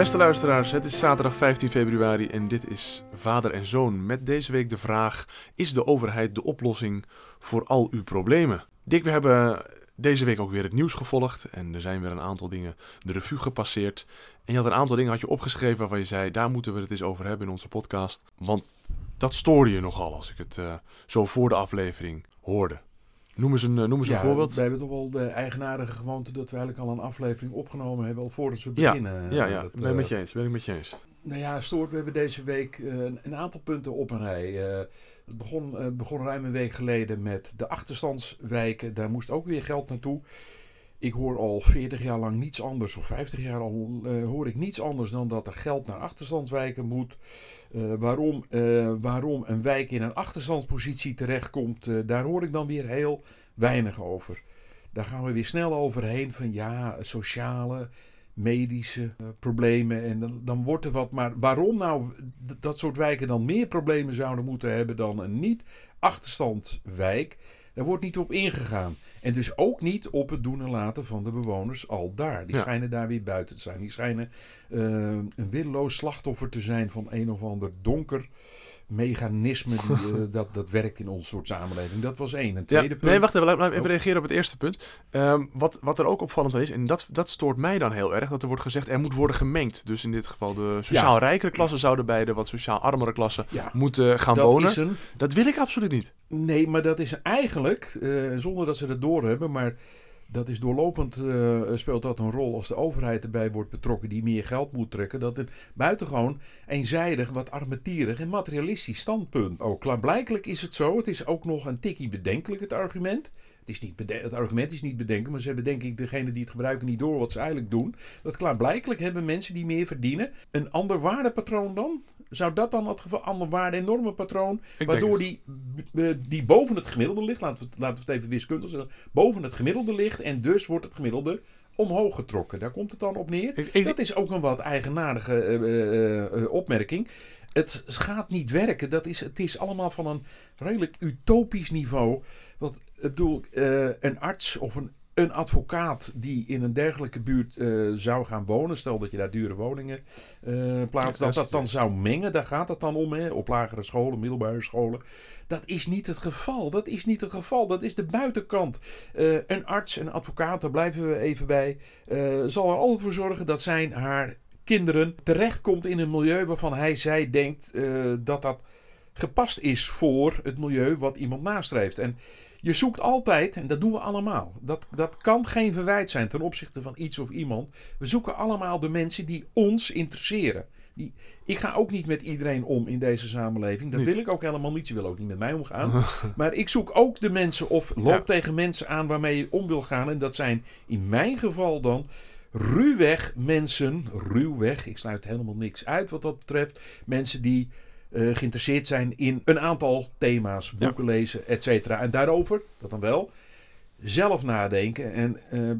Beste luisteraars, het is zaterdag 15 februari en dit is Vader en Zoon met deze week de vraag: Is de overheid de oplossing voor al uw problemen? Dick, we hebben deze week ook weer het nieuws gevolgd en er zijn weer een aantal dingen de revue gepasseerd. En je had een aantal dingen had je opgeschreven waarvan je zei: daar moeten we het eens over hebben in onze podcast. Want dat stoorde je nogal als ik het uh, zo voor de aflevering hoorde. Noem eens een, uh, noem eens ja, een voorbeeld. Wij hebben toch wel de eigenaardige gewoonte dat we eigenlijk al een aflevering opgenomen hebben, al voordat we beginnen. Ja, ja, ja. Dat, ben ik met je eens. Ben ik met je eens. Nou ja, Stoort, we hebben deze week uh, een aantal punten op een rij. het begon, begon ruim een week geleden met de achterstandswijken. Daar moest ook weer geld naartoe. Ik hoor al 40 jaar lang niets anders, of 50 jaar al hoor ik niets anders dan dat er geld naar achterstandswijken moet. Uh, waarom, uh, waarom een wijk in een achterstandspositie terechtkomt, daar hoor ik dan weer heel weinig over. Daar gaan we weer snel overheen van ja, sociale, medische problemen en dan, dan wordt er wat. Maar waarom nou dat soort wijken dan meer problemen zouden moeten hebben dan een niet-achterstandswijk, daar wordt niet op ingegaan. En dus ook niet op het doen en laten van de bewoners al daar. Die ja. schijnen daar weer buiten te zijn. Die schijnen uh, een willoos slachtoffer te zijn van een of ander donker mechanisme die, uh, dat, dat werkt in onze soort samenleving. Dat was één. Een tweede ja, punt. Nee, wacht even. Laat, laat even reageren op het eerste punt. Um, wat, wat er ook opvallend is, en dat, dat stoort mij dan heel erg, dat er wordt gezegd er moet worden gemengd. Dus in dit geval de sociaal ja. rijkere klassen zouden bij de wat sociaal armere klassen ja. moeten gaan dat wonen. Een... Dat wil ik absoluut niet. Nee, maar dat is eigenlijk, uh, zonder dat ze dat doorhebben, maar dat is doorlopend uh, speelt dat een rol als de overheid erbij wordt betrokken die meer geld moet trekken. Dat het buitengewoon eenzijdig, wat armetierig en materialistisch standpunt. Ook klaarblijkelijk is het zo. Het is ook nog een tikkie bedenkelijk het argument. Het, is niet het argument is niet bedenken, maar ze hebben denk ik degene die het gebruiken niet door wat ze eigenlijk doen. Dat klaarblijkelijk hebben mensen die meer verdienen een ander waardepatroon dan. Zou dat dan het geval, ander waarde en normenpatroon, Ik waardoor die, die boven het gemiddelde ligt, laten we, het, laten we het even wiskundig zeggen, boven het gemiddelde ligt en dus wordt het gemiddelde omhoog getrokken. Daar komt het dan op neer. Ik- ik- dat is ook een wat eigenaardige eh, eh, eh, opmerking. Het gaat niet werken. Dat is, het is allemaal van een redelijk utopisch niveau. Want ik bedoel, eh, een arts of een, een advocaat die in een dergelijke buurt eh, zou gaan wonen, stel dat je daar dure woningen eh, plaatst, Ja, dat dat dan zou mengen, daar gaat het dan om, hè, op lagere scholen, middelbare scholen. Dat is niet het geval. Dat is niet het geval. Dat is de buitenkant. Een arts, een advocaat, daar blijven we even bij, zal er altijd voor zorgen dat zijn haar kinderen terechtkomt in een milieu waarvan hij, zij denkt dat dat gepast is voor het milieu wat iemand nastreeft. En je zoekt altijd, en dat doen we allemaal, dat, dat kan geen verwijt zijn ten opzichte van iets of iemand. We zoeken allemaal de mensen die ons interesseren. Die, ik ga ook niet met iedereen om in deze samenleving. Dat Niet. wil ik ook helemaal niet. Ze willen ook niet met mij omgaan. maar ik zoek ook de mensen of loop Ja. tegen mensen aan waarmee je om wil gaan. En dat zijn in mijn geval dan ruwweg mensen, ruwweg, ik sluit helemaal niks uit wat dat betreft. Mensen die eh, geïnteresseerd zijn in een aantal thema's, Ja. boeken lezen, et cetera. En daarover, dat dan wel, zelf nadenken en eh,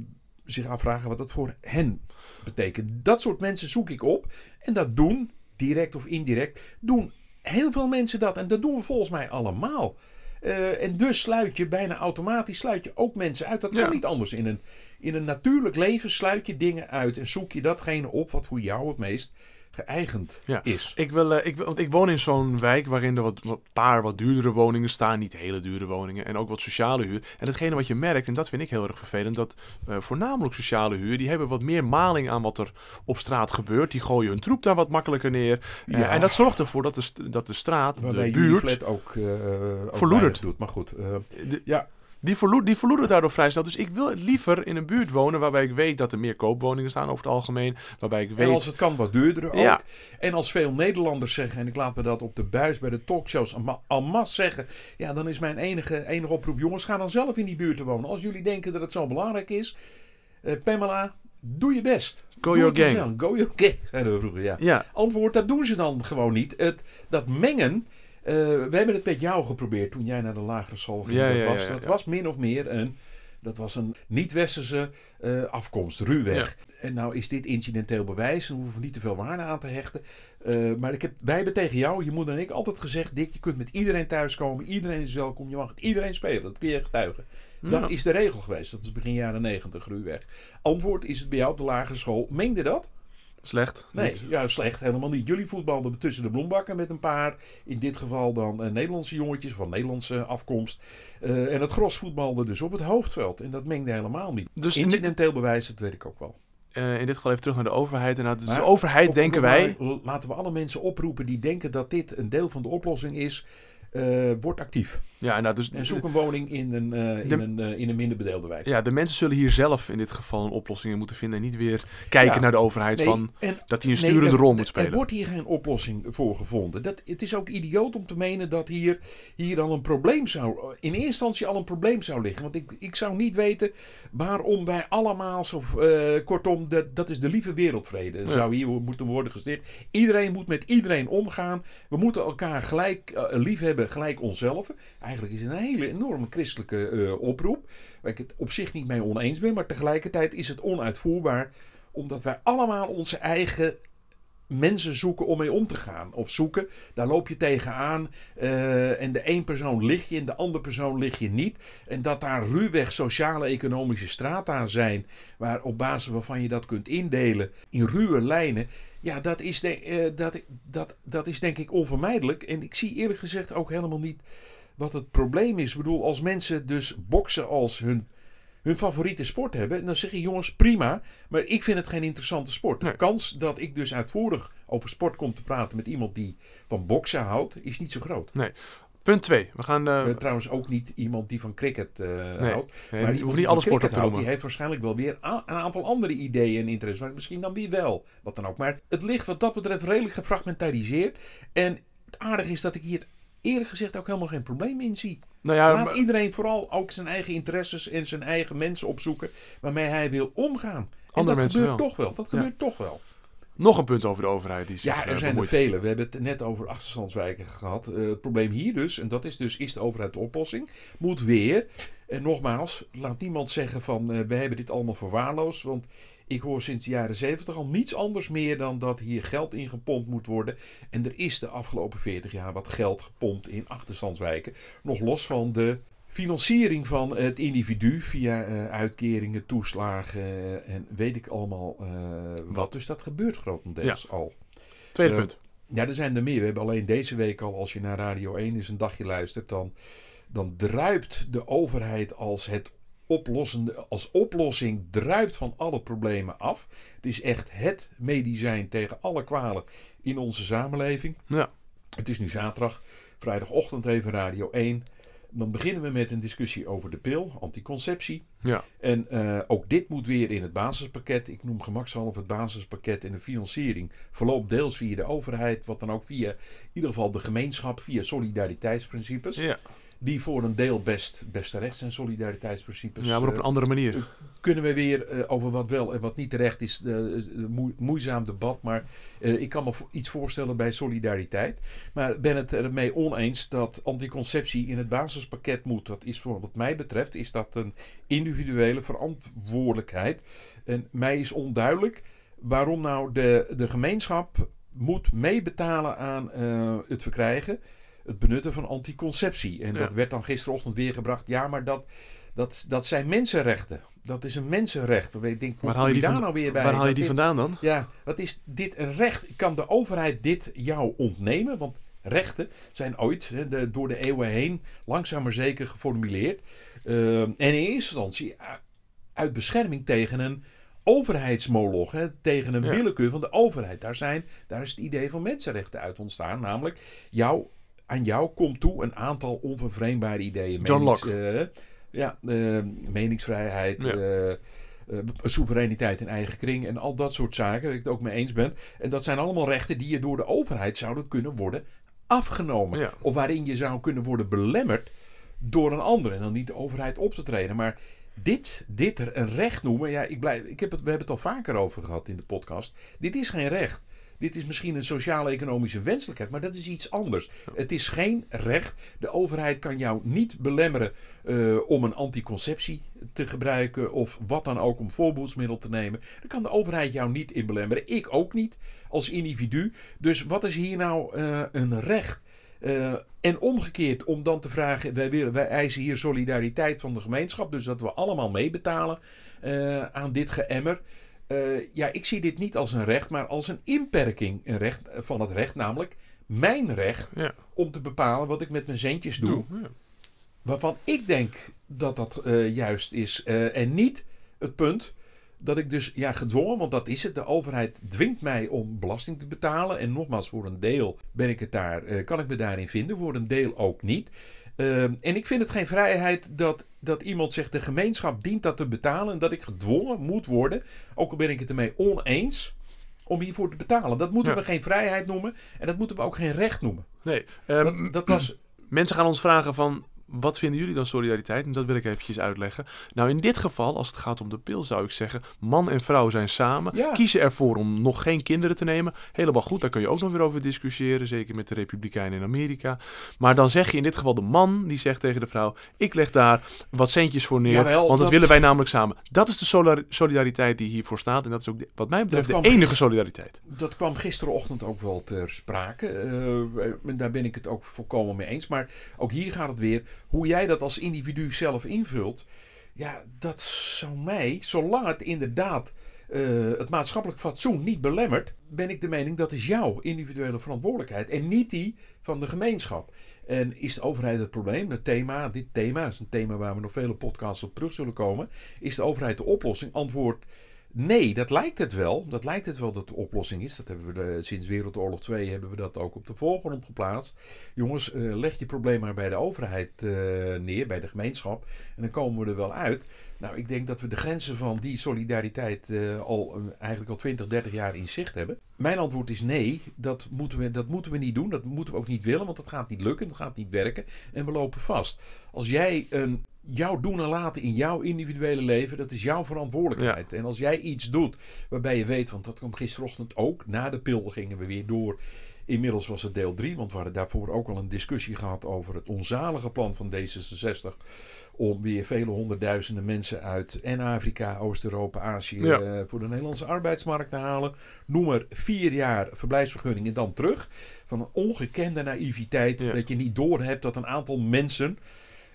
zich afvragen wat dat voor hen betekent. Dat soort mensen zoek ik op. En dat doen, direct of indirect, doen heel veel mensen dat. En dat doen we volgens mij allemaal. Eh, en dus sluit je bijna automatisch sluit je ook mensen uit. Dat kan Ja. niet anders. In een, in een natuurlijk leven sluit je dingen uit. En zoek je datgene op wat voor jou het meest geëigend Ja. is. Ik, wil, eh, ik, wil, want ik woon in zo'n wijk waarin er wat, wat paar wat duurdere woningen staan. Niet hele dure woningen. En ook wat sociale huur. En hetgene wat je merkt, en dat vind ik heel erg vervelend. Dat eh, voornamelijk sociale huur. Die hebben wat meer maling aan wat er op straat gebeurt. Die gooien hun troep daar wat makkelijker neer. Eh, Ja. en dat zorgt ervoor dat de, dat de straat, Waarbij de buurt. ook, eh ook Verloedert. weinig doet. Maar goed, eh, de- ja. Die, verlo die verloedert daardoor vrij snel. Dus ik wil liever in een buurt wonen waarbij ik weet dat er meer koopwoningen staan over het algemeen. Waarbij ik weet... En als het kan wat duurder ook. Ja. En als veel Nederlanders zeggen, en ik laat me dat op de buis bij de talkshows en ma- en masse zeggen. Ja, dan is mijn enige, enige oproep. Jongens, ga dan zelf in die buurt wonen. Als jullie denken dat het zo belangrijk is. eh, Pamela, doe je best. Go your zelf. Go your zeiden we vroeger, ja. Ja, Antwoord, dat doen ze dan gewoon niet. Het, dat mengen. Eh, we hebben het met jou geprobeerd toen jij naar de lagere school ging. Ja, dat ja, was, dat was min of meer een. Dat was een niet-westerse eh, afkomst, ruwweg. En nou is dit incidenteel bewijs. En hoeven we niet te veel waarde aan te hechten. Eh, maar ik heb, wij hebben tegen jou, je moeder en ik, altijd gezegd: Dick, je kunt met iedereen thuiskomen. Iedereen is welkom. Je mag het iedereen spelen. Dat kun je getuigen. Dat is de regel geweest. Dat is begin jaren negentig, ruwweg. Antwoord is het bij jou op de lagere school. Mengde dat? Slecht. Nee, Niet. ja, slecht. Helemaal niet. Jullie voetbalden tussen de bloembakken met een paar. In dit geval dan eh, Nederlandse jongetjes van Nederlandse afkomst. Eh, en het gros voetbalde dus op het hoofdveld. En dat mengde helemaal niet. Dus dit, Incidenteel bewijs, dat weet ik ook wel. eh, in dit geval even terug naar de overheid. En dus Maar de overheid, denken wij... Laten we alle mensen oproepen die denken dat dit een deel van de oplossing is. Eh word actief. Ja, nou, dus, En zoek een woning in een, eh, in De- een, eh, in een minder bedeelde wijk. ja, de mensen zullen hier zelf in dit geval een oplossing in moeten vinden. En niet weer kijken Ja. naar de overheid Nee, van en dat hij een Nee, sturende er- rol moet Er spelen. wordt hier geen oplossing voor gevonden. Dat, het is ook idioot om te menen dat hier, hier al een probleem zou... In eerste instantie al een probleem zou liggen. Want ik, ik zou niet weten waarom wij allemaal zo... kortom, dat, dat is de lieve wereldvrede. Ja. Zou hier moeten worden gesticht. Iedereen moet met iedereen omgaan. We moeten elkaar gelijk lief hebben, gelijk onszelf. Eigenlijk is het een hele enorme christelijke eh, oproep. Waar ik het op zich niet mee oneens ben. Maar tegelijkertijd is het onuitvoerbaar. Omdat wij allemaal onze eigen mensen zoeken om mee om te gaan. Of zoeken, daar loop je tegenaan. eh en de een persoon lig je en de andere persoon lig je niet. En dat daar ruwweg sociale economische strata zijn. Waar op basis waarvan je dat kunt indelen in ruwe lijnen. Ja, dat is, de, eh, dat, dat, dat is denk ik onvermijdelijk. En ik zie eerlijk gezegd ook helemaal niet wat het probleem is. Ik bedoel, als mensen dus boksen als hun, hun favoriete sport hebben, dan zeg je jongens prima, maar ik vind het geen interessante sport. Nee. De kans dat ik dus uitvoerig over sport kom te praten met iemand die van boksen houdt, is niet zo groot. Punt 2. We gaan... eh Eh, trouwens ook niet iemand die van cricket eh, Nee, houdt. nee, Maar die niet van alle sporten te houdt, noemen. die heeft waarschijnlijk wel weer een aantal andere ideeën en interesses. Maar misschien dan weer wel. Wat dan ook. Maar het ligt wat dat betreft redelijk gefragmentariseerd. En het aardige is dat ik hier eerlijk gezegd ook helemaal geen probleem in zie. nou ja, Laat maar- iedereen vooral ook zijn eigen interesses en zijn eigen mensen opzoeken waarmee hij wil omgaan. En Andere dat gebeurt wel. toch wel. Dat Ja. gebeurt toch wel. Nog een punt over de overheid die zich Ja, eh, er zijn er vele. We hebben het net over achterstandswijken gehad. Eh, het probleem hier dus, en dat is dus, is de overheid de oplossing, moet weer, en nogmaals, laat niemand zeggen van, eh, we hebben dit allemaal verwaarloosd, want ik hoor sinds de jaren zeventig al niets anders meer dan dat hier geld in gepompt moet worden. En er is de afgelopen 40 jaar wat geld gepompt in achterstandswijken. Nog los van de financiering van het individu via eh, uitkeringen, toeslagen en weet ik allemaal eh, wat. Dus dat gebeurt grotendeels al. Tweede Eh, punt. Ja, er zijn er meer. We hebben alleen deze week al, als je naar Radio 1 eens een dagje luistert, dan, dan druipt de overheid als het oplossende, als oplossing druipt van alle problemen af. Het is echt het medicijn tegen alle kwalen in onze samenleving. Ja. Het is nu zaterdag, vrijdagochtend even Radio 1. Dan beginnen we met een discussie over de pil, anticonceptie. Ja. En eh, ook dit moet weer in het basispakket. Ik noem gemakshalve het basispakket en de financiering. Verloopt deels via de overheid, wat dan ook via in ieder geval de gemeenschap, via solidariteitsprincipes. Ja. Die voor een deel best, best terecht zijn, solidariteitsprincipes. ja, maar op Eh, een andere manier. kunnen we weer eh, over wat wel en wat niet terecht is, eh, moeizaam debat. Maar eh, ik kan me iets voorstellen bij solidariteit. Maar ben het ermee oneens dat anticonceptie in het basispakket moet. Dat is voor wat mij betreft is dat een individuele verantwoordelijkheid. En mij is onduidelijk waarom nou de, de gemeenschap moet meebetalen aan eh, het verkrijgen, het benutten van anticonceptie. En Ja. dat werd dan gisterochtend weer gebracht. Ja, maar dat, dat, dat zijn mensenrechten. Dat is een mensenrecht. Ik denk, Waar haal je die, daar van- nou weer bij? waar haal je Dat die dit- vandaan dan? ja, wat is dit een recht? Kan de overheid dit jou ontnemen? Want rechten zijn ooit hè, de, door de eeuwen heen langzaam maar zeker geformuleerd. Eh, en in eerste instantie uh, uit bescherming tegen een overheidsmoloch, hè, tegen een Ja. willekeur van de overheid. Daar, zijn, daar is het idee van mensenrechten uit ontstaan. Namelijk, jou, aan jou komt toe een aantal onvervreemdbare ideeën. John Menings- Locke. eh, ja, eh, meningsvrijheid, Ja. eh, soevereiniteit in eigen kring en al dat soort zaken, waar ik het ook mee eens ben. En dat zijn allemaal rechten die je door de overheid zouden kunnen worden afgenomen. Ja. Of waarin je zou kunnen worden belemmerd door een ander. En dan niet de overheid op te treden. Maar dit, dit er een recht noemen, ja, ik blijf, ik heb het, we hebben het al vaker over gehad in de podcast. Dit is geen recht. Dit is misschien een sociaal-economische wenselijkheid, maar dat is iets anders. Het is geen recht. De overheid kan jou niet belemmeren eh, om een anticonceptie te gebruiken of wat dan ook om voorboedsmiddel te nemen. Daar kan de overheid jou niet in belemmeren. Ik ook niet als individu. Dus wat is hier nou eh, een recht? Eh, en omgekeerd, om dan te vragen, wij, willen, wij eisen hier solidariteit van de gemeenschap, dus dat we allemaal meebetalen eh, aan dit geëmmer. Eh, ja, ik zie dit niet als een recht, maar als een inperking een recht, van het recht, namelijk mijn recht Ja. om te bepalen wat ik met mijn centjes doe. Doe. Ja. Waarvan ik denk dat dat eh, juist is. eh, en niet het punt dat ik dus, ja, gedwongen, want dat is het. De overheid dwingt mij om belasting te betalen. En nogmaals, voor een deel ben ik het daar, eh, kan ik me daarin vinden, voor een deel ook niet. Eh, en ik vind het geen vrijheid dat, dat iemand zegt: de gemeenschap dient dat te betalen. En dat ik gedwongen moet worden, ook al ben ik het ermee oneens, om hiervoor te betalen. Dat moeten Ja. we geen vrijheid noemen. En dat moeten we ook geen recht noemen. Nee, ehm, Dat, dat was. Mensen gaan ons vragen van, wat vinden jullie dan solidariteit? En dat wil ik eventjes uitleggen. Nou, in dit geval, als het gaat om de pil, zou ik zeggen, man en vrouw zijn samen, Ja. kiezen ervoor om nog geen kinderen te nemen. Helemaal goed, daar kun je ook nog weer over discussiëren, zeker met de Republikeinen in Amerika. Maar dan zeg je in dit geval de man, die zegt tegen de vrouw, ik leg daar wat centjes voor neer, Jawel, want dat, dat- willen wij namelijk samen. Dat is de solidar- solidariteit die hiervoor staat en dat is ook, de- wat mij betreft, Dat de enige gister- solidariteit. Dat kwam gisterenochtend ook wel ter sprake. Eh, daar ben ik het ook volkomen mee eens. Maar ook hier gaat het weer. Hoe jij dat als individu zelf invult. Ja, dat zou mij, zolang het inderdaad eh, het maatschappelijk fatsoen niet belemmert. Ben ik de mening dat is jouw individuele verantwoordelijkheid. En niet die van de gemeenschap. En is de overheid het probleem? Het thema, dit thema is een thema waar we nog vele podcasts op terug zullen komen. Is de overheid de oplossing? Antwoord Nee, dat lijkt het wel. Dat lijkt het wel dat de oplossing is. Dat hebben we de- sinds Wereldoorlog 2 hebben we dat ook op de voorgrond geplaatst. Jongens, eh, leg je probleem maar bij de overheid eh, neer, bij de gemeenschap. En dan komen we er wel uit. Nou, ik denk dat we de grenzen van die solidariteit eh, al eh, eigenlijk al 20, 30 jaar in zicht hebben. Mijn antwoord is nee, dat moeten, we, dat moeten we niet doen. Dat moeten we ook niet willen, want dat gaat niet lukken. Dat gaat niet werken. En we lopen vast. Als jij een jouw doen en laten in jouw individuele leven, dat is jouw verantwoordelijkheid. En als jij iets doet waarbij je weet, want dat kwam gisterochtend ook, na de pil gingen we weer door. Inmiddels was het deel 3, want we hadden daarvoor ook al een discussie gehad over het onzalige plan van D66 om weer vele honderdduizenden mensen uit en Afrika, Oost-Europa, Azië Ja. eh, voor de Nederlandse arbeidsmarkt te halen. Noem maar vier jaar verblijfsvergunning en dan terug. Van een ongekende naïviteit Ja. dat je niet doorhebt dat een aantal mensen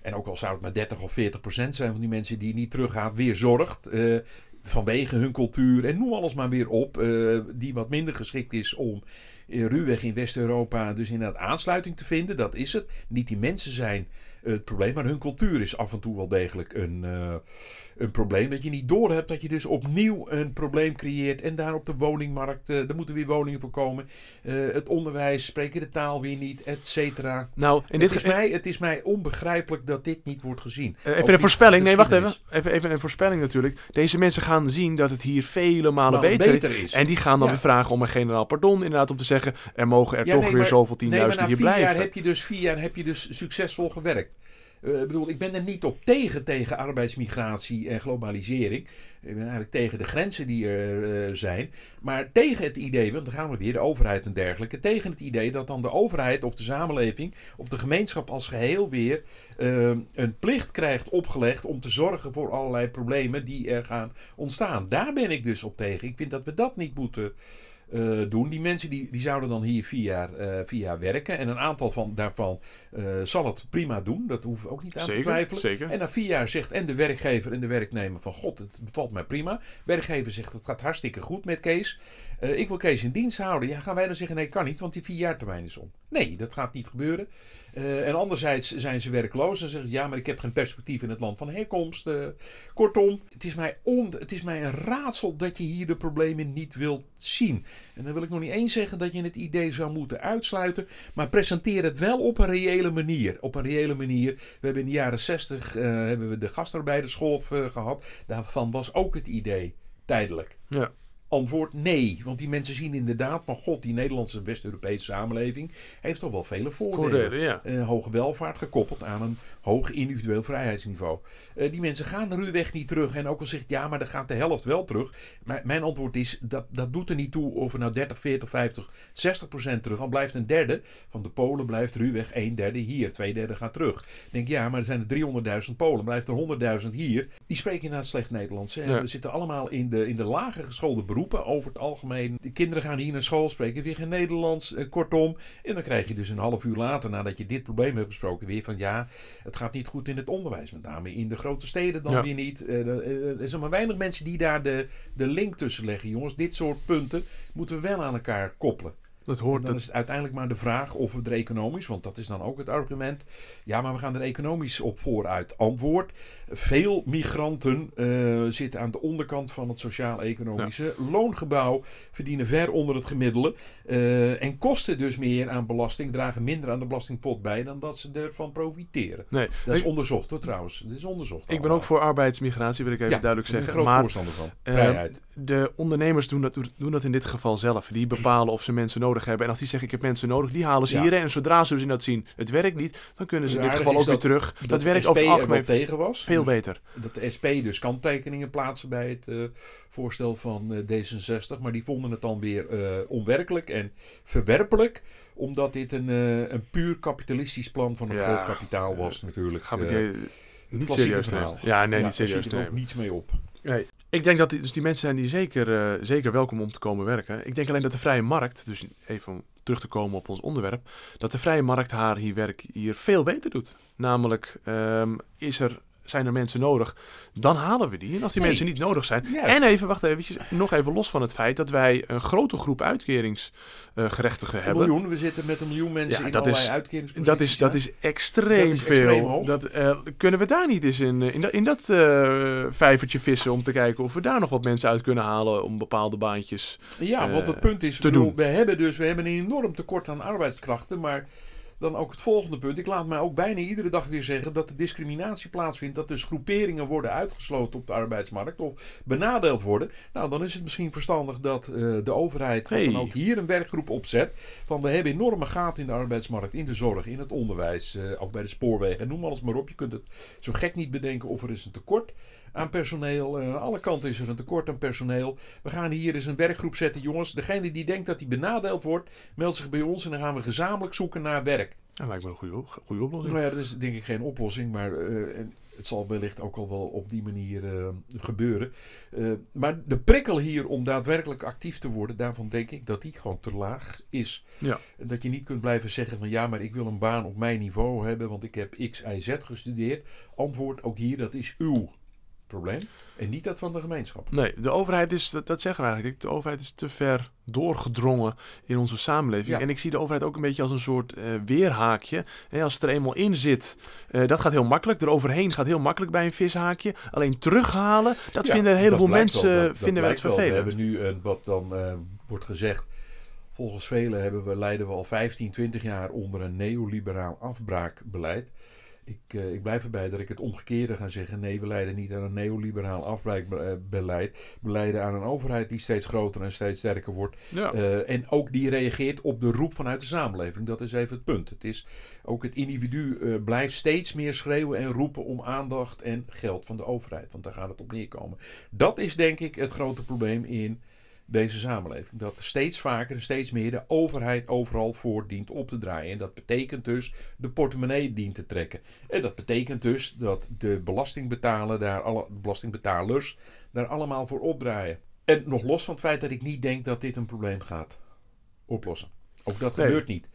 en ook al zou het maar 30 of 40 procent zijn van die mensen die niet teruggaan, weer zorgt. eh, vanwege hun cultuur en noem alles maar weer op. eh, die wat minder geschikt is om eh, ruwweg in West-Europa dus inderdaad aansluiting te vinden. Dat is het. Niet die mensen zijn het probleem, maar hun cultuur is af en toe wel degelijk een, een probleem. Dat je niet doorhebt dat je dus opnieuw een probleem creëert. En daar op de woningmarkt, eh er moeten weer woningen voor komen. Eh, het onderwijs, spreken de taal weer niet, et cetera. Nou, in dit Het is, mij, het is mij onbegrijpelijk dat dit niet wordt gezien. Eh, Even een voorspelling. Nee, wacht even. even. Even een voorspelling natuurlijk. Deze mensen gaan zien dat het hier vele malen beter, beter is. En die gaan dan Ja. weer vragen om een generaal pardon. Inderdaad, om te zeggen, er mogen er Ja, toch nee, weer zoveel Nee, tienduizenden na hier vier blijven. jaar heb je dus vier jaar heb je dus succesvol gewerkt. Ik bedoel, ik ben er niet op tegen, tegen arbeidsmigratie en globalisering. Ik ben eigenlijk tegen de grenzen die er eh, zijn. Maar tegen het idee, want dan gaan we weer, de overheid en dergelijke. Tegen het idee dat dan de overheid of de samenleving of de gemeenschap als geheel weer eh, een plicht krijgt opgelegd om te zorgen voor allerlei problemen die er gaan ontstaan. Daar ben ik dus op tegen. Ik vind dat we dat niet moeten eh, doen. Die mensen die, die zouden dan hier vier jaar, eh, vier jaar werken. En een aantal van, daarvan eh, zal het prima doen. Dat hoeven we ook niet aan te twijfelen. zeker. En na vier jaar zegt en de werkgever en de werknemer van... God, het bevalt mij prima. Werkgever zegt het gaat hartstikke goed met Kees. Ik wil Kees in dienst houden. Ja, gaan wij dan zeggen nee, kan niet, want die vier jaar termijn is om. Nee, dat gaat niet gebeuren. En anderzijds zijn ze werkloos en zeggen ja, maar ik heb geen perspectief in het land van herkomst. Kortom, het is, mij on, het is mij een raadsel dat je hier de problemen niet wilt zien. En dan wil ik nog niet eens zeggen dat je het idee zou moeten uitsluiten, maar presenteer het wel op een reële manier. Op een reële manier. We hebben in de jaren 60 eh, hebben we de gastarbeidersgolf eh, gehad. Daarvan was ook het idee tijdelijk. Ja. Antwoord nee. Want die mensen zien inderdaad van god, die Nederlandse West-Europese samenleving heeft toch wel vele voordelen. Voordelen, ja. Eh, hoge welvaart gekoppeld aan een hoog individueel vrijheidsniveau. Eh, die mensen gaan ruwweg niet terug. En ook al zegt ja, maar dan gaat de helft wel terug. Maar mijn antwoord is, dat, dat doet er niet toe of er nou 30, 40, 50, 60 procent terug. Dan blijft een derde van de Polen blijft ruwweg een derde hier. Twee derde gaat terug. Ik denk ja, maar er zijn er 300.000 Polen. Blijft er 100.000 hier. Die spreken inderdaad slecht Nederlands. Ja. We zitten allemaal in de, in de lager geschoolde beroepen. beroepen over het algemeen. De kinderen gaan hier naar school, spreken weer geen Nederlands, eh, kortom. En dan krijg je dus een half uur later, nadat je dit probleem hebt besproken, weer van ja, het gaat niet goed in het onderwijs. Met name in de grote steden dan Ja. weer niet. Eh, er- eh, er zijn maar weinig mensen die daar de, de link tussen leggen. Jongens, dit soort punten moeten we wel aan elkaar koppelen. Dat En hoort dan het. is het uiteindelijk maar de vraag of we er economisch, want dat is dan ook het argument. Ja, maar we gaan er economisch op vooruit. Antwoord: veel migranten eh, zitten aan de onderkant van het sociaal-economische loongebouw, verdienen ver onder het gemiddelde eh, en kosten dus meer aan belasting, dragen minder aan de belastingpot bij dan dat ze ervan profiteren. Nee, Dat is ik, onderzocht hoor trouwens. Dat is onderzocht. ik ben ook voor arbeidsmigratie, wil ik even Ja, duidelijk ik ben zeggen. groot Maar voorstander van. eh, de ondernemers doen dat, doen dat in dit geval zelf. Die bepalen of ze mensen nodig hebben. En als die zeggen ik heb mensen nodig, die halen ze hierheen. En zodra ze dus in dat zien, het werkt niet, dan kunnen ze in dit geval ook weer terug. Dat, dat werkt over het algemeen tegen was. veel Dus beter. dat de SP dus kanttekeningen plaatsen bij het eh, voorstel van eh, D66. Maar die vonden het dan weer eh, onwerkelijk en verwerpelijk. Omdat dit een, een puur kapitalistisch plan van het Ja, groot kapitaal was natuurlijk. Gaan we die, niet serieus verhaal. nemen. Ja, nee, ja, niet serieus zit er ook nemen. niets mee op. Nee. Ik denk dat die, dus die mensen zijn die zeker, eh, zeker welkom om te komen werken. Ik denk alleen dat de vrije markt, dus even om terug te komen op ons onderwerp, dat de vrije markt haar hier werk hier veel beter doet. Namelijk, ehm, is er, zijn er mensen nodig, dan halen we die. En als die Nee. mensen niet nodig zijn. En even, wacht eventjes, nog even los van het feit dat wij een grote groep uitkeringsgerechtigen Een hebben. miljoen, we zitten met een miljoen mensen Ja, in dat allerlei is-. Dat is, dat is extreem Dat is veel. extreem. Dat, eh, kunnen we daar niet eens in, eh, in dat, in dat eh, vijvertje vissen om te kijken of we daar nog wat mensen uit kunnen halen om bepaalde baantjes. Ja, want het punt is, te bedoel, doen. we hebben dus we hebben een enorm tekort aan arbeidskrachten, maar dan ook het volgende punt. Ik laat mij ook bijna iedere dag weer zeggen dat er discriminatie plaatsvindt, dat dus groeperingen worden uitgesloten op de arbeidsmarkt of benadeeld worden. Nou, dan is het misschien verstandig dat eh, de overheid Hey. dan ook hier een werkgroep opzet. Van we hebben enorme gaten in de arbeidsmarkt, in de zorg, in het onderwijs, eh, ook bij de spoorwegen. Noem alles maar op. Je kunt het zo gek niet bedenken of er is een tekort aan personeel. Eh, aan alle kanten is er een tekort aan personeel. We gaan hier eens een werkgroep zetten, jongens. Degene die denkt dat hij benadeeld wordt, meldt zich bij ons en dan gaan we gezamenlijk zoeken naar werk. Dat lijkt me een goede, goede oplossing. Nou ja, dat is denk ik geen oplossing, maar eh, het zal wellicht ook al wel op die manier eh, gebeuren. Maar de prikkel hier om daadwerkelijk actief te worden, daarvan denk ik dat die gewoon te laag is. Ja. Dat je niet kunt blijven zeggen van ja, maar ik wil een baan op mijn niveau hebben, want ik heb X, Y, Z gestudeerd. Antwoord ook hier, dat is uw probleem en niet dat van de gemeenschap. Nee, de overheid is, dat, dat zeggen we eigenlijk, de overheid is te ver doorgedrongen in onze samenleving. Ja. En ik zie de overheid ook een beetje als een soort eh, weerhaakje. Als het er eenmaal in zit, eh, dat gaat heel makkelijk. Eroverheen gaat heel makkelijk bij een vishaakje. Alleen terughalen, dat Ja, vinden een heleboel dat mensen wel, dat- dat vinden we het wel. vervelend. We hebben nu, een, wat dan eh, wordt gezegd, volgens velen hebben we, leiden we al 15, 20 jaar onder een neoliberaal afbraakbeleid. Ik, eh, ik blijf erbij dat ik het omgekeerde ga zeggen. Nee, we leiden niet aan een neoliberaal afbraakbeleid. We leiden aan een overheid die steeds groter en steeds sterker wordt. Ja. Eh, en ook die reageert op de roep vanuit de samenleving. Dat is even het punt. Het is ook het individu eh, blijft steeds meer schreeuwen en roepen om aandacht en geld van de overheid. Want daar gaat het op neerkomen. Dat is denk ik het grote probleem in deze samenleving. Dat steeds vaker en steeds meer de overheid overal voor dient op te draaien. En dat betekent dus de portemonnee dient te trekken. En dat betekent dus dat de belastingbetaler daar alle, belastingbetalers daar allemaal voor opdraaien. En nog los van het feit dat ik niet denk dat dit een probleem gaat oplossen. Ook dat Nee. gebeurt niet.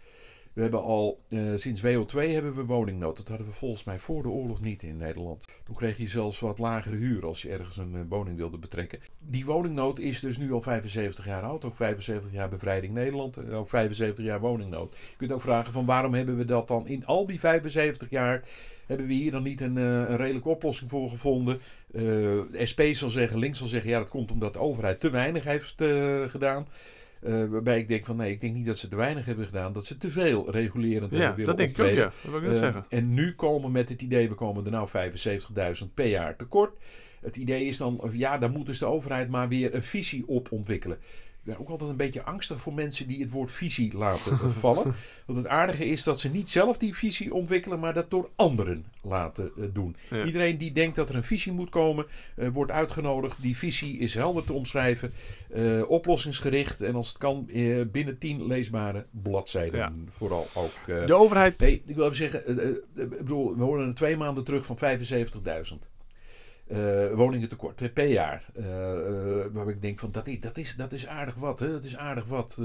We hebben al eh, sinds WO2 hebben we woningnood. Dat hadden we volgens mij voor de oorlog niet in Nederland. Toen kreeg je zelfs wat lagere huur als je ergens een eh, woning wilde betrekken. Die woningnood is dus nu al 75 jaar oud. Ook 75 jaar bevrijding Nederland. En ook 75 jaar woningnood. Je kunt ook vragen van waarom hebben we dat dan in al die 75 jaar... Hebben we hier dan niet een, eh, een redelijke oplossing voor gevonden? De SP zal zeggen, links zal zeggen, ja dat komt omdat de overheid te weinig heeft gedaan. Eh, waarbij ik denk van nee, ik denk niet dat ze te weinig hebben gedaan. Dat ze te veel regulerend ja, hebben willen dat denk ik ook, ja. Dat wil ik net Eh, zeggen. En nu komen met het idee, we komen er nou 75.000 per jaar tekort. Het idee is dan, ja, daar moet dus de overheid maar weer een visie op ontwikkelen. Ben ook altijd een beetje angstig voor mensen die het woord visie laten vallen. Want het aardige is dat ze niet zelf die visie ontwikkelen, maar dat door anderen laten eh, doen. Ja. Iedereen die denkt dat er een visie moet komen, eh, wordt uitgenodigd. Die visie is helder te omschrijven, eh, oplossingsgericht en als het kan binnen tien leesbare bladzijden. Ja. Vooral ook. De overheid, Nee, ik wil even zeggen, ik bedoel, we horen er twee maanden terug van 75.000. uh, woningen tekort per jaar. Uh, uh, waar ik denk van dat is, dat is, dat is aardig wat. Hè? Dat is aardig wat.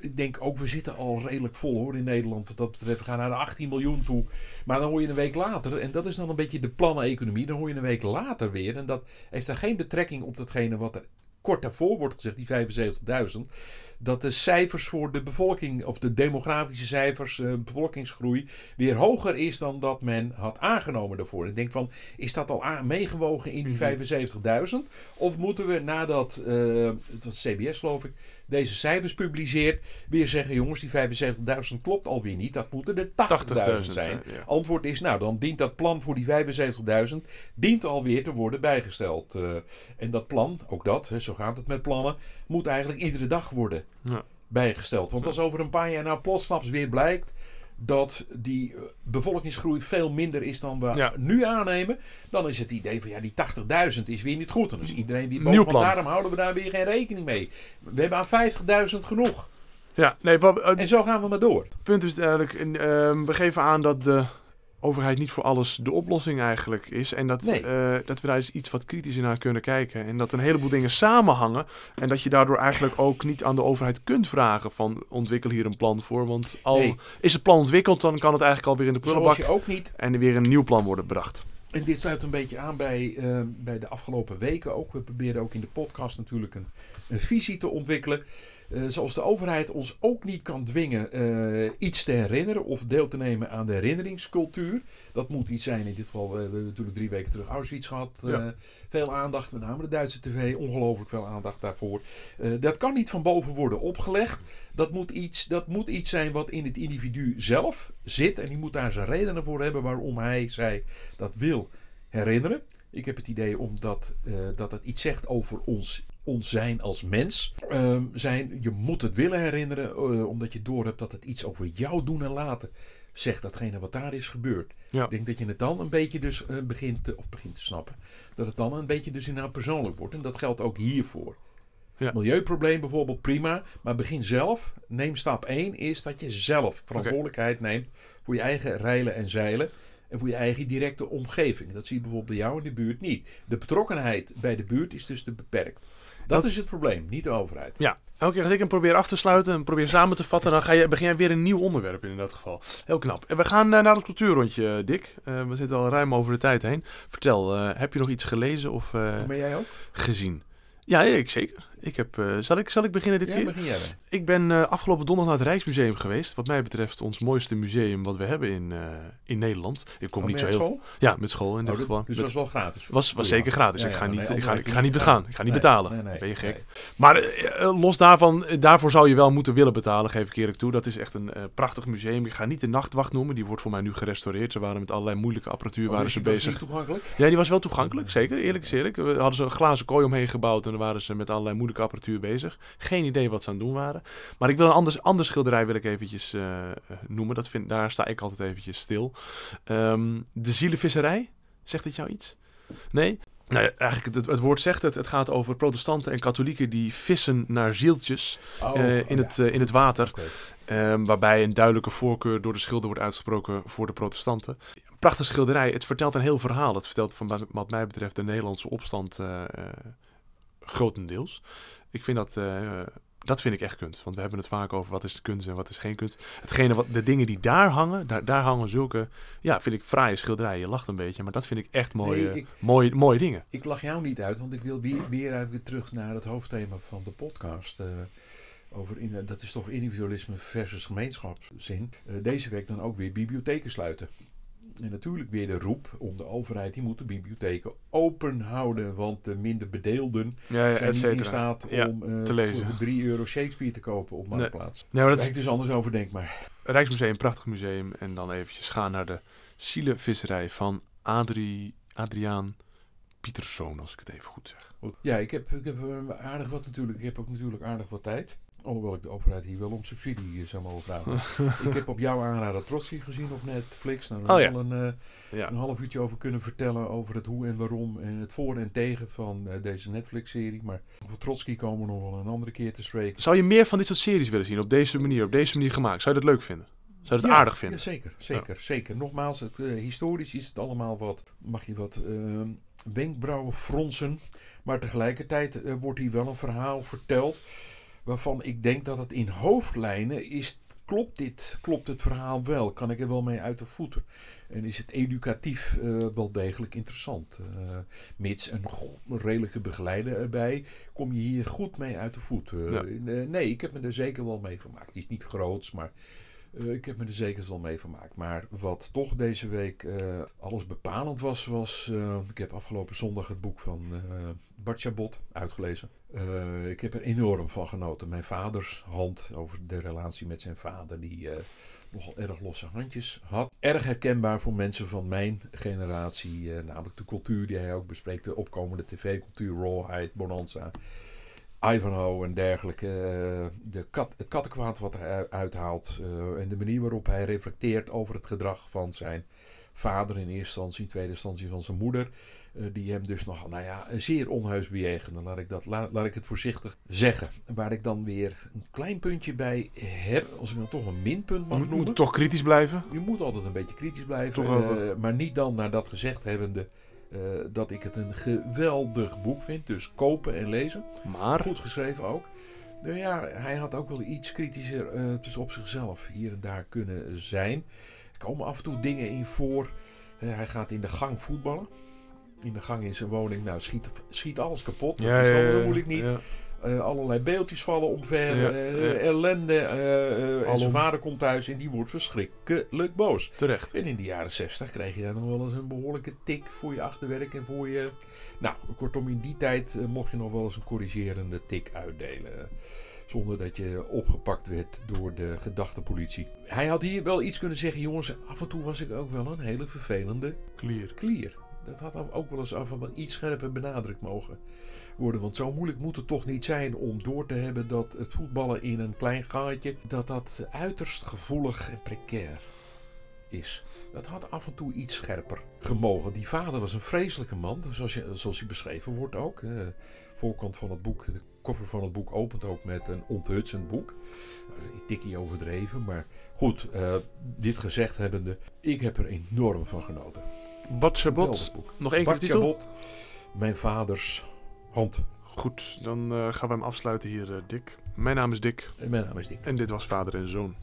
ik denk ook, we zitten al redelijk vol hoor in Nederland. Wat dat betreft, we gaan naar de 18 miljoen toe. Maar dan hoor je een week later, en dat is dan een beetje de plannen-economie. Dan hoor je een week later weer. En dat heeft dan geen betrekking op datgene wat er kort daarvoor wordt gezegd, die 75.000 dat de cijfers voor de bevolking, of de demografische cijfers, uh, bevolkingsgroei, weer hoger is dan dat men had aangenomen daarvoor. Ik denk van, is dat al meegewogen in die 75.000? Mhm. Of moeten we nadat, uh, het was CBS geloof ik, deze cijfers publiceert, weer zeggen: jongens, die 75.000 klopt alweer niet. Dat moeten er 80.000 zijn. Antwoord is: nou, dan dient dat plan voor die 75.000 dient alweer te worden bijgesteld. Uh, en dat plan, ook dat, hè, zo gaat het met plannen, moet eigenlijk iedere dag worden ja. bijgesteld. Want als over een paar jaar nou plotsklaps weer blijkt dat die eh, bevolkingsgroei veel minder is dan we nu aannemen, dan is het idee van ja, die 80.000 is weer niet goed. Dan is iedereen weer boven. Van, daarom houden we daar weer geen rekening mee. We hebben aan 50.000 genoeg. Ja, nee, uh, en zo gaan we maar door. Het punt is eigenlijk, uh, we geven aan dat de overheid niet voor alles de oplossing eigenlijk is. En dat, eh, dat we daar eens iets wat kritischer naar kunnen kijken. En dat een heleboel dingen samenhangen. En dat je daardoor eigenlijk ook niet aan de overheid kunt vragen van ontwikkel hier een plan voor. Want al is het plan ontwikkeld, dan kan het eigenlijk alweer in de prullenbak. je ook niet. En er weer een nieuw plan worden bedacht. En dit sluit een beetje aan bij, uh, bij de afgelopen weken ook. We proberen ook in de podcast natuurlijk een, een visie te ontwikkelen. Uh, zoals de overheid ons ook niet kan dwingen uh, iets te herinneren of deel te nemen aan de herinneringscultuur. Dat moet iets zijn. In dit geval, uh, we hebben natuurlijk drie weken terug Auschwitz gehad. Ja. Veel aandacht, met name de Duitse tv, ongelooflijk veel aandacht daarvoor. dat kan niet van boven worden opgelegd. Dat moet, iets, dat moet iets zijn wat in het individu zelf zit. En die moet daar zijn redenen voor hebben waarom hij, zij dat wil herinneren. Ik heb het idee omdat dat het iets zegt over ons ons zijn als mens. Uh, zijn, je moet het willen herinneren, uh, omdat je door hebt dat het iets over jou doen en laten zegt datgene wat daar is gebeurd. Ik denk dat je het dan een beetje dus uh, begint, te, of begint te snappen. Dat het dan een beetje dus inderdaad persoonlijk wordt. En dat geldt ook hiervoor. Ja. Milieuprobleem bijvoorbeeld, prima. Maar begin zelf. Neem stap 1 is dat je zelf verantwoordelijkheid neemt voor je eigen reilen en zeilen. En voor je eigen directe omgeving. Dat zie je bijvoorbeeld bij jou in de buurt niet. De betrokkenheid bij de buurt is dus te beperkt. Dat is het probleem, niet de overheid. Ja, elke keer als ik hem probeer af te sluiten en probeer samen te vatten, dan ga je, begin je weer een nieuw onderwerp in, dat geval. Heel knap. En we gaan uh, naar het cultuurrondje, uh, Dick. Uh, we zitten al ruim over de tijd heen. Vertel, heb je nog iets gelezen of ben jij ook? gezien? Ja, ik zeker. Ik heb, uh, zal, ik, zal ik beginnen dit ja, keer? Begin jij ik ben uh, afgelopen donderdag naar het Rijksmuseum geweest. Wat mij betreft ons mooiste museum wat we hebben in, uh, in Nederland. Ik kom oh, niet zo heel. School? Ja, met school in dit oh, geval. Dus dat was wel gratis? Was, was zeker gratis. Ja, ik ga niet, nee, ik ga, ik ga niet begaan. Ik ga niet nee, betalen. Nee, ben je gek? Maar los daarvan, daarvoor zou je wel moeten willen betalen, geef ik eerlijk toe. Dat is echt een prachtig museum. Ik ga niet de nachtwacht noemen. Die wordt voor mij nu gerestaureerd. Ze waren met allerlei moeilijke apparatuur oh, waren ze bezig. Was toegankelijk? Ja, die was wel toegankelijk. Zeker. Eerlijk is eerlijk. We hadden ze een glazen kooi omheen gebouwd en dan waren ze met allerlei moeilijke apparatuur bezig. Geen idee wat ze aan het doen waren. Maar ik wil een ander, ander schilderij wil ik eventjes uh, noemen. Dat vind, daar sta ik altijd eventjes stil. Um, de zielenvisserij. Zegt dit jou iets? Nee? Nou ja, eigenlijk het, het, woord zegt het. Het gaat over protestanten en katholieken die vissen naar zieltjes oh, uh, in, oh, het, uh, in het water. Okay. Um, waarbij een duidelijke voorkeur door de schilder wordt uitgesproken voor de protestanten. Prachtig schilderij. Het vertelt een heel verhaal. Het vertelt van wat mij betreft de Nederlandse opstand grotendeels. Ik vind dat, uh, dat vind ik echt kunst. Want we hebben het vaak over wat is kunst en wat is geen kunst. Hetgene wat, de dingen die daar hangen, daar, daar hangen zulke, ja, vind ik fraaie schilderijen. Je lacht een beetje, maar dat vind ik echt mooie, nee, ik, mooie, mooie dingen. Ik lach jou niet uit, want ik wil weer, weer even terug naar het hoofdthema van de podcast. Uh, over in, dat is toch individualisme versus gemeenschapszin. Uh, deze week dan ook weer bibliotheken sluiten. En natuurlijk weer de roep om de overheid, die moet de bibliotheken open houden. Want de minder bedeelden ja, ja, zijn niet in staat om uh, te lezen. voor 3 euro Shakespeare te kopen op Marktplaats. Nee, Daar ik dus anders over denk maar. Rijksmuseum, prachtig museum. En dan eventjes gaan naar de zielenvisserij van Adrie, Adriaan Pieterszoon, als ik het even goed zeg. Ja, ik heb, ik heb eh, aardig wat natuurlijk. Ik heb ook natuurlijk aardig wat tijd. Alhoewel ik de overheid hier wel om subsidie zou mogen vragen. ik heb op jouw aanrader Trotsky gezien op Netflix. Nou, daar oh, ja. een, uh, ja. een half uurtje over kunnen vertellen over het hoe en waarom en het voor en tegen van uh, deze Netflix-serie. Maar over Trotsky komen we nog wel een andere keer te spreken. Zou je meer van dit soort series willen zien op deze manier, op deze manier gemaakt? Zou je dat leuk vinden? Zou je het Ja, aardig vinden? Ja, zeker, zeker, zeker. Nogmaals, het, eh, historisch is het allemaal wat, mag je wat eh, wenkbrauwen fronsen. Maar tegelijkertijd eh, wordt hier wel een verhaal verteld waarvan ik denk dat het in hoofdlijnen is. Klopt dit? Klopt het verhaal wel? Kan ik er wel mee uit de voeten? En is het educatief eh, wel degelijk interessant? Eh, mits een redelijke begeleider erbij, kom je hier goed mee uit de voeten. Ja. Eh, nee, ik heb me er zeker wel mee vermaakt. Die is niet groots, maar eh, ik heb me er zeker wel mee vermaakt. Maar wat toch deze week eh, alles bepalend was, was... eh, ik heb afgelopen zondag het boek van Bart Chabot uitgelezen. Ik heb er enorm van genoten. Mijn vaders hand over de relatie met zijn vader, die nogal erg losse handjes had. Erg herkenbaar voor mensen van mijn generatie, namelijk de cultuur die hij ook bespreekt. De opkomende tv-cultuur, rawheid, bonanza, Ivanhoe en dergelijke. eh, de kat, het kattenkwaad wat hij uithaalt eh, en de manier waarop hij reflecteert over het gedrag van zijn vader in eerste instantie, in tweede instantie van zijn moeder. eh, die hem dus nog, nou ja, zeer onheus bejegende. Laat ik, dat, laat, laat ik het voorzichtig zeggen. Waar ik dan weer een klein puntje bij heb, als ik dan toch een minpunt mag Moet, noemen. moet toch kritisch blijven? Je moet altijd een beetje kritisch blijven. Toch maar niet dan naar dat gezegd hebbende eh, dat ik het een geweldig boek vind. Dus kopen en lezen. Maar, Goed geschreven ook. Nou ja, hij had ook wel iets kritischer dus op zichzelf hier en daar kunnen zijn. Er komen af en toe dingen in voor. Eh, hij gaat in de gang voetballen. In de gang in zijn woning. Nou, schiet, schiet alles kapot. Dat ja, is ja, zo moeilijk niet. ja. Eh, allerlei beeldjes vallen omver. Ja, eh, ja. Ellende. eh, en zijn vader komt thuis en die wordt verschrikkelijk boos. terecht. En in de jaren 60 kreeg je daar nog wel eens een behoorlijke tik voor je achterwerk en voor je. Nou, kortom, in die tijd mocht je nog wel eens een corrigerende tik uitdelen. Zonder dat je opgepakt werd door de gedachtepolitie. Hij had hier wel iets kunnen zeggen, jongens. Af en toe was ik ook wel een hele vervelende Clear. klier. Dat had ook wel eens af wat iets scherper benadrukt mogen worden. Want zo moeilijk moet het toch niet zijn om door te hebben dat het voetballen in een klein gaatje, dat dat uiterst gevoelig en precair is. Dat had af en toe iets scherper gemogen. Die vader was een vreselijke man, zoals, je, zoals hij beschreven wordt ook. Eh, voorkant van het boek, de koffer van het boek opent ook met een onthutsend boek. Nou, een tikkie overdreven, maar goed, eh, dit gezegd hebbende, ik heb er enorm van genoten. Boek. nog één keer titel? Mijn vaders hand. Goed, dan eh, gaan we hem afsluiten hier, eh, Dick. Mijn naam is Dick En mijn naam is Dick. en dit was Vader en Zoon.